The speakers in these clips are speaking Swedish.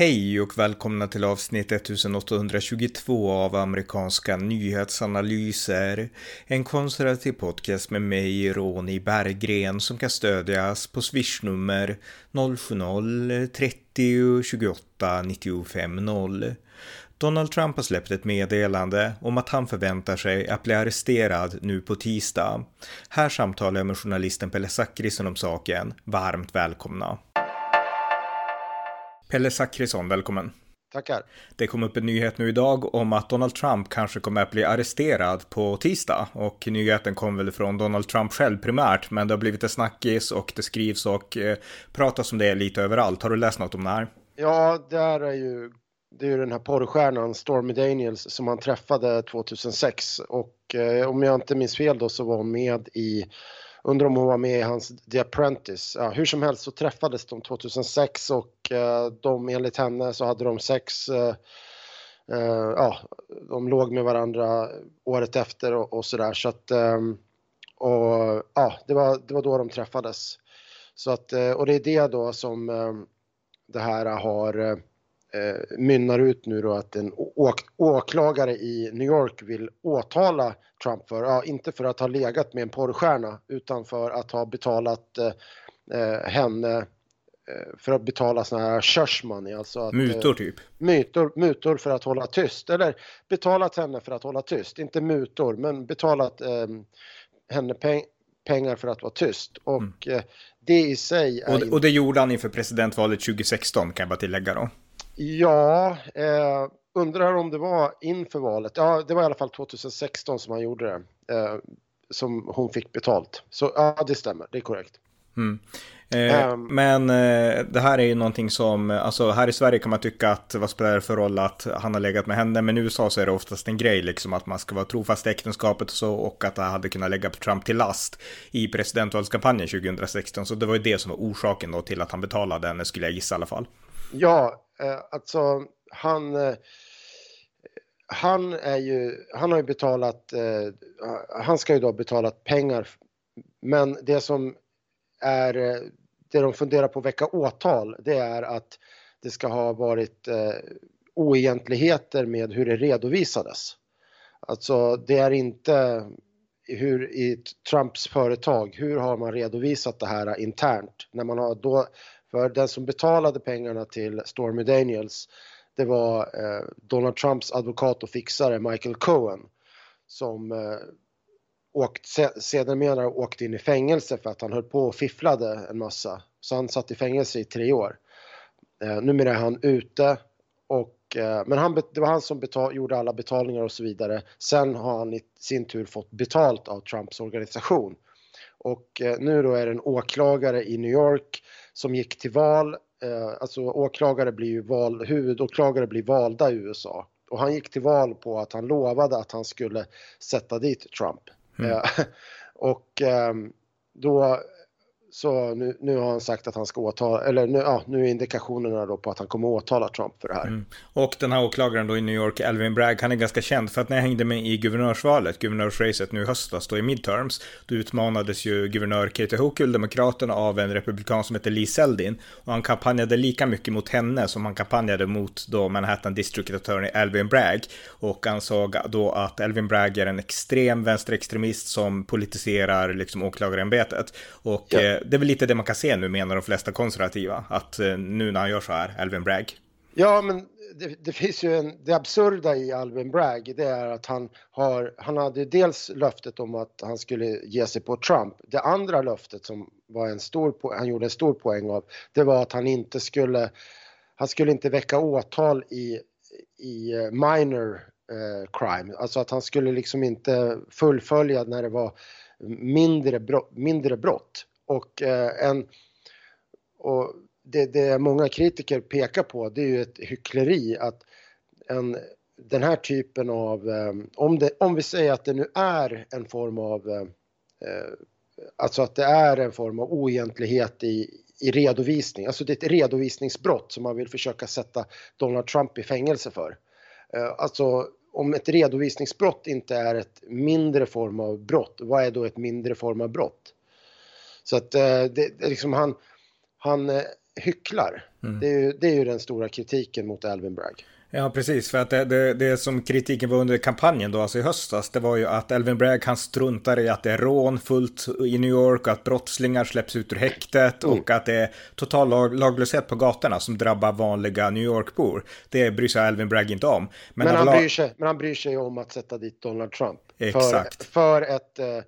Hej och välkomna till avsnitt 1822 av amerikanska nyhetsanalyser. En konservativ podcast med mig, Ronny Berggren, som kan stödjas på swishnummer 070-30 28 95 0. Donald Trump har släppt ett meddelande om att han förväntar sig att bli arresterad nu på tisdag. Här samtalar jag med journalisten Pelle Zackrisson om saken. Varmt välkomna. Pelle Zackrisson, välkommen. Tackar. Det kom upp en nyhet nu idag om att Donald Trump kanske kommer att bli arresterad på tisdag och nyheten kom väl från Donald Trump själv primärt, men det har blivit en snackis och det skrivs och eh, pratas om det lite överallt. Har du läst något om det här? Ja, det här är ju, det är ju den här porrstjärnan Stormy Daniels som han träffade 2006 och eh, om jag inte minns fel då så var hon med i Undrar om hon var med i hans The Apprentice. Ja, hur som helst så träffades de 2006 och eh, de enligt henne så hade de sex eh, eh, ja, de låg med varandra året efter och, och sådär så att ehm, och ja, det var, det var då de träffades. Så att, eh, och det är det då som ehm, det här har eh, eh, eh, mynnar ut nu då att en åk åklagare i New York vill åtala Trump för, ja, inte för att ha legat med en porrstjärna utan för att ha betalat eh, eh henne eh, för att betala såna här shush money, alltså att, Mutor typ? Mutor, mutor för att hålla tyst, eller betalat henne för att hålla tyst, inte mutor, men betalat eh, henne peng pengar för att vara tyst. Och mm. eh, det i sig är... Och, och det gjorde han inför presidentvalet 2016 kan jag bara tillägga då. Ja, eh, undrar om det var inför valet. Ja, det var i alla fall 2016 som han gjorde det. Eh, som hon fick betalt. Så ja, det stämmer. Det är korrekt. Mm. Eh, um, men eh, det här är ju någonting som, alltså här i Sverige kan man tycka att vad spelar det för roll att han har legat med henne, men i USA så är det oftast en grej liksom att man ska vara trofast i äktenskapet och så och att det hade kunnat lägga Trump till last i presidentvalskampanjen 2016. Så det var ju det som var orsaken då till att han betalade henne skulle jag gissa i alla fall. Ja, eh, alltså han eh, han är ju, han har ju betalat, eh, han ska ju då ha betalat pengar. Men det som är, eh, det de funderar på att väcka åtal, det är att det ska ha varit eh, oegentligheter med hur det redovisades. Alltså det är inte hur i Trumps företag, hur har man redovisat det här internt? När man har då, för den som betalade pengarna till Stormy Daniels, det var eh, Donald Trumps advokat och fixare Michael Cohen som eh, åkt, sedermera åkte in i fängelse för att han höll på och fifflade en massa. Så han satt i fängelse i tre år. Eh, numera är han ute och, eh, men han, det var han som betal, gjorde alla betalningar och så vidare. Sen har han i sin tur fått betalt av Trumps organisation. Och eh, nu då är det en åklagare i New York som gick till val. Eh, alltså åklagare blir ju val, huvudåklagare blir valda i USA. Och han gick till val på att han lovade att han skulle sätta dit Trump. Mm. Eh, och ehm, då så nu, nu har han sagt att han ska åtala, eller nu, ja, nu är indikationerna då på att han kommer åtala Trump för det här. Mm. Och den här åklagaren då i New York, Alvin Bragg, han är ganska känd för att när jag hängde med i guvernörsvalet, guvernörsracet nu i höstas då i midterms, då utmanades ju guvernör Katie Hochul, demokraterna, av en republikan som heter Lee Seldin. Och han kampanjade lika mycket mot henne som han kampanjade mot då Manhattan District Attorney Alvin Bragg. Och ansåg då att Alvin Bragg är en extrem vänsterextremist som politiserar liksom åklagarämbetet. Och ja det är väl lite det man kan se nu menar de flesta konservativa. Att eh, nu när han gör så här, Alvin Bragg. Ja, men det, det, finns ju en, det absurda i Alvin Bragg, det är att han har, han hade dels löftet om att han skulle ge sig på Trump. Det andra löftet som var en stor, han gjorde en stor poäng av, det var att han inte skulle, han skulle inte väcka åtal i, i eh, minor eh, crime, alltså att han skulle liksom inte fullfölja när det var mindre, brott, mindre brott. Och, eh, en, och det, det många kritiker pekar på det är ju ett hyckleri att en, den här typen av, eh, om, det, om vi säger att det nu är en form av, eh, eh alltså att det är en form av oegentlighet i, i redovisning, alltså det är ett redovisningsbrott som man vill försöka sätta Donald Trump i fängelse för. Eh, alltså om ett redovisningsbrott inte är ett mindre form av brott, vad är då ett mindre form av brott? Så att eh, det, liksom han, han, eh, hycklar. Mm. Det, är ju, det är ju den stora kritiken mot Alvin Bragg. Ja, precis. För att det, det, det, som kritiken var under kampanjen då, alltså i höstas, det var ju att Elvin Bragg han struntar i att det är rån fullt i New York, att brottslingar släpps ut ur häktet mm. och att det är total lag, laglöshet på gatorna som drabbar vanliga New York-bor. Det bryr sig Elvin Bragg inte om. Men, men, han, bryr sig, men han bryr sig om att sätta dit Donald Trump. Exakt. För, för ett... Eh,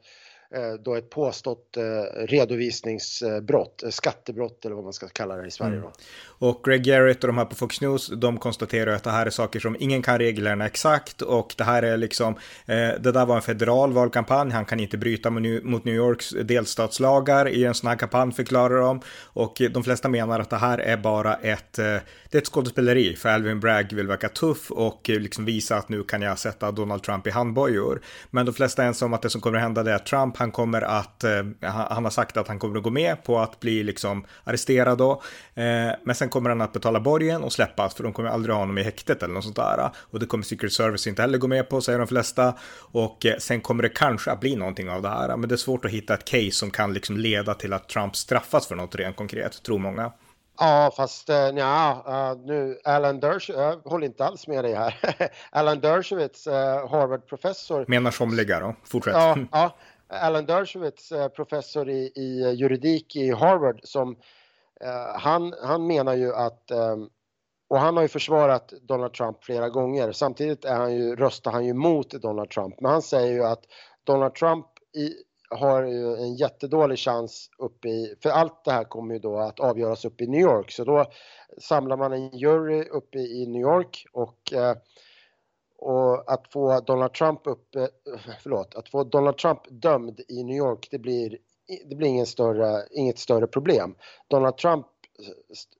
då ett påstått eh, redovisningsbrott, eh, skattebrott eller vad man ska kalla det i Sverige. Mm. Och Greg Garrett och de här på Fox News, de konstaterar att det här är saker som ingen kan reglerna exakt och det här är liksom, det där var en federal valkampanj, han kan inte bryta mot New Yorks delstatslagar i en sån här kampanj förklarar de. Och de flesta menar att det här är bara ett, det är ett skådespeleri för Alvin Bragg vill verka tuff och liksom visa att nu kan jag sätta Donald Trump i handbojor. Men de flesta är ensamma om att det som kommer att hända är att Trump han kommer att, eh, han har sagt att han kommer att gå med på att bli liksom arresterad då. Eh, men sen kommer han att betala borgen och släppas för de kommer aldrig ha honom i häktet eller något sånt där. Och det kommer Secret Service inte heller gå med på säger de flesta. Och eh, sen kommer det kanske att bli någonting av det här. Men det är svårt att hitta ett case som kan liksom leda till att Trump straffas för något rent konkret, tror många. Ja, fast ja, nu Alan Dershowitz, jag håller inte alls med dig här. Alan Dershowitz, Harvard-professor. Menar somliga då, fortsätt. Ja, ja, Alan Dershowitz, eh, professor i, i eh, juridik i Harvard, som eh, han, han menar ju att eh, och han har ju försvarat Donald Trump flera gånger. Samtidigt är han ju, röstar han ju mot Donald Trump. Men han säger ju att Donald Trump i, har ju en jättedålig chans uppe i, för allt det här kommer ju då att avgöras uppe i New York. Så då samlar man en jury uppe i New York och eh, och att få Donald Trump upp, eh, förlåt, att få Donald Trump dömd i New York, det blir, det blir ingen större, inget större problem. Donald Trump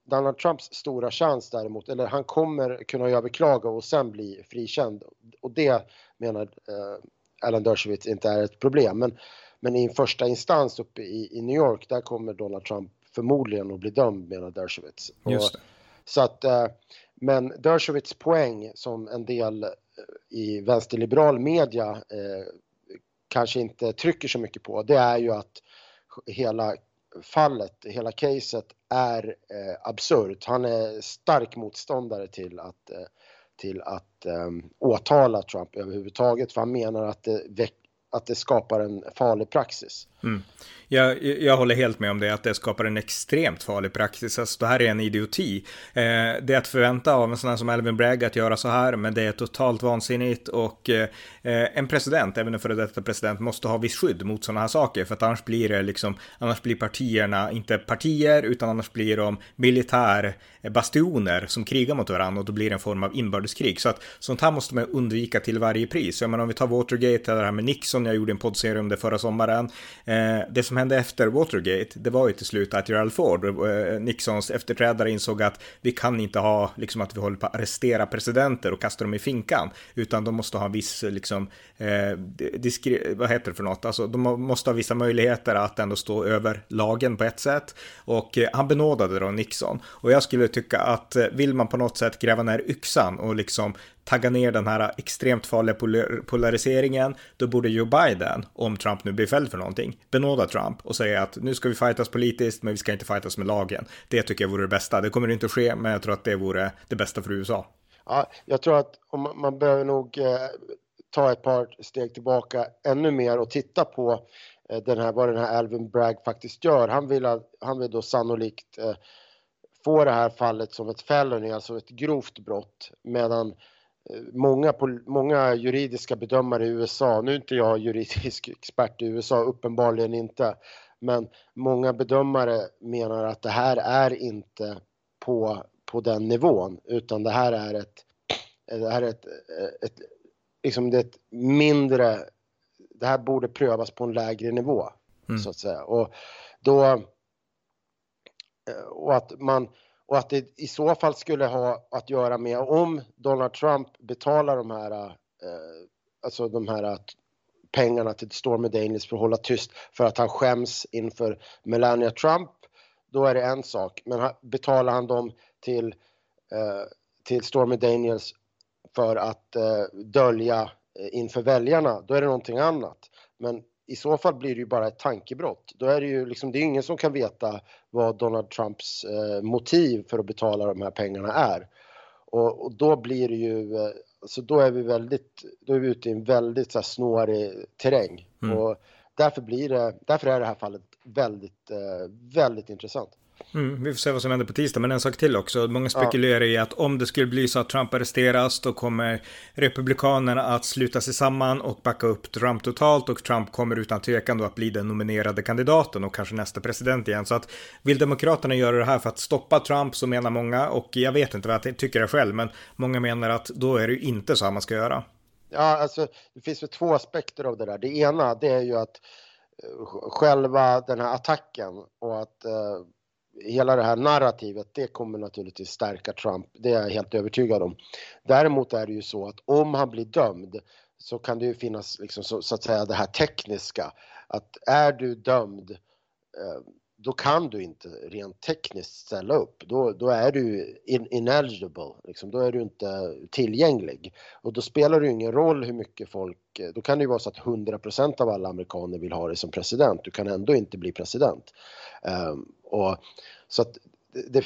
Donald Trumps stora chans däremot, eller han kommer kunna överklaga och sen bli frikänd. Och det menar eh, Alan Dershowitz inte är ett problem. Men, men i en första instans uppe i, i New York, där kommer Donald Trump förmodligen att bli dömd menar Dershowitz. Just det. så att, eh, men Dershowitz poäng som en del Eh, i vänsterliberal media eh, kanske inte trycker så mycket på, det är ju att hela fallet, hela caset är eh, absurt. Han är stark motståndare till att, eh, till att eh, åtala Trump överhuvudtaget för han menar att det, att det skapar en farlig praxis. Mm. Jag, jag håller helt med om det, att det skapar en extremt farlig praxis. Alltså, det här är en idioti. Eh, det är att förvänta av en sån här som Alvin Bragg att göra så här, men det är totalt vansinnigt och eh, en president, även en före detta president, måste ha viss skydd mot sådana här saker, för att annars blir det liksom, annars blir partierna inte partier, utan annars blir de militärbastioner eh, som krigar mot varandra och då blir det en form av inbördeskrig. Så att sånt här måste man undvika till varje pris. Jag menar om vi tar Watergate, eller det här med Nixon, jag gjorde en poddserie om det förra sommaren. Eh, Eh, det som hände efter Watergate, det var ju till slut att Gerald Ford, eh, Nixons efterträdare, insåg att vi kan inte ha liksom att vi håller på att arrestera presidenter och kasta dem i finkan, utan de måste ha viss, liksom, eh, diskre, vad heter det för något, alltså de måste ha vissa möjligheter att ändå stå över lagen på ett sätt. Och eh, han benådade då Nixon. Och jag skulle tycka att eh, vill man på något sätt gräva ner yxan och liksom tagga ner den här extremt farliga polariseringen, då borde Joe Biden, om Trump nu blir fälld för någonting, benåda Trump och säga att nu ska vi fightas politiskt, men vi ska inte fightas med lagen. Det tycker jag vore det bästa. Det kommer inte att ske, men jag tror att det vore det bästa för USA. Ja, jag tror att man, behöver nog eh, ta ett par steg tillbaka ännu mer och titta på eh, den här, vad den här Alvin Bragg faktiskt gör. Han vill, han vill då sannolikt eh, få det här fallet som ett felony, alltså ett grovt brott, medan många, många juridiska bedömare i USA, nu är inte jag juridisk expert i USA, uppenbarligen inte, men många bedömare menar att det här är inte på, på den nivån, utan det här är ett, det här är ett, ett, liksom det är ett mindre, det här borde prövas på en lägre nivå, mm. så att säga. Och då, och att man, och att det i så fall skulle ha att göra med om Donald Trump betalar de här, eh, alltså de här pengarna till Stormy Daniels för att hålla tyst för att han skäms inför Melania Trump, då är det en sak. Men betalar han dem till, eh, till Stormy Daniels för att eh, dölja eh, inför väljarna, då är det någonting annat. Men i så fall blir det ju bara ett tankebrott. Då är det ju liksom, det är ingen som kan veta vad Donald Trumps eh, motiv för att betala de här pengarna är. Och, och då blir det ju, eh, alltså då är vi väldigt, då är vi ute i en väldigt så här, snårig terräng. Mm. Och därför blir det, därför är det här fallet väldigt, eh, väldigt intressant. Mm, vi får se vad som händer på tisdag, men en sak till också. Många spekulerar ja. i att om det skulle bli så att Trump arresteras, då kommer Republikanerna att sluta sig samman och backa upp Trump totalt och Trump kommer utan tvekan då att bli den nominerade kandidaten och kanske nästa president igen. Så att vill Demokraterna göra det här för att stoppa Trump så menar många, och jag vet inte vad jag tycker det själv, men många menar att då är det ju inte så här man ska göra. Ja, alltså det finns väl två aspekter av det där. Det ena, det är ju att eh, själva den här attacken och att uh, hela det här narrativet, det kommer naturligtvis stärka Trump. Det är jag helt övertygad om. Däremot är det ju så att om han blir dömd så kan det ju finnas liksom så, så att säga det här tekniska. Att är du dömd eh, då kan du inte rent tekniskt ställa upp. Då, då är du in, ineligible, liksom. då är du inte tillgänglig. Och då spelar det ju ingen roll hur mycket folk, eh, då kan det ju vara så att 100% av alla amerikaner vill ha dig som president. Du kan ändå inte bli president. Um, och, så att det,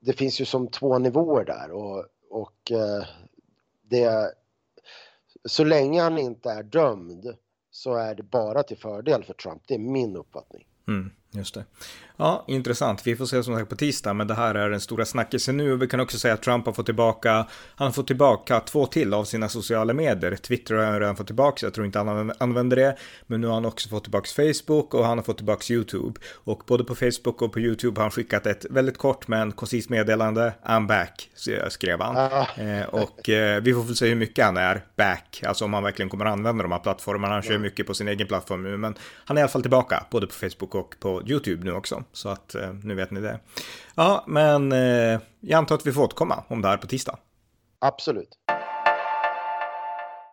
det, finns ju som två nivåer där och, och eh, det, så länge han inte är dömd så är det bara till fördel för Trump. Det är min uppfattning. Mm. Just det. Ja, intressant. Vi får se som sagt på tisdag, men det här är den stora snackisen nu. Vi kan också säga att Trump har fått tillbaka, han har fått tillbaka två till av sina sociala medier. Twitter har han redan fått tillbaka, jag tror inte han använder det. Men nu har han också fått tillbaka Facebook och han har fått tillbaka YouTube. Och både på Facebook och på YouTube har han skickat ett väldigt kort men koncist meddelande. I'm back, skrev han. Eh, och eh, vi får väl se hur mycket han är back, alltså om han verkligen kommer använda de här plattformarna. Han kör mycket på sin egen plattform nu, men han är i alla fall tillbaka, både på Facebook och på YouTube nu också. Så att eh, nu vet ni det. Ja, men eh, jag antar att vi får återkomma om det här på tisdag. Absolut.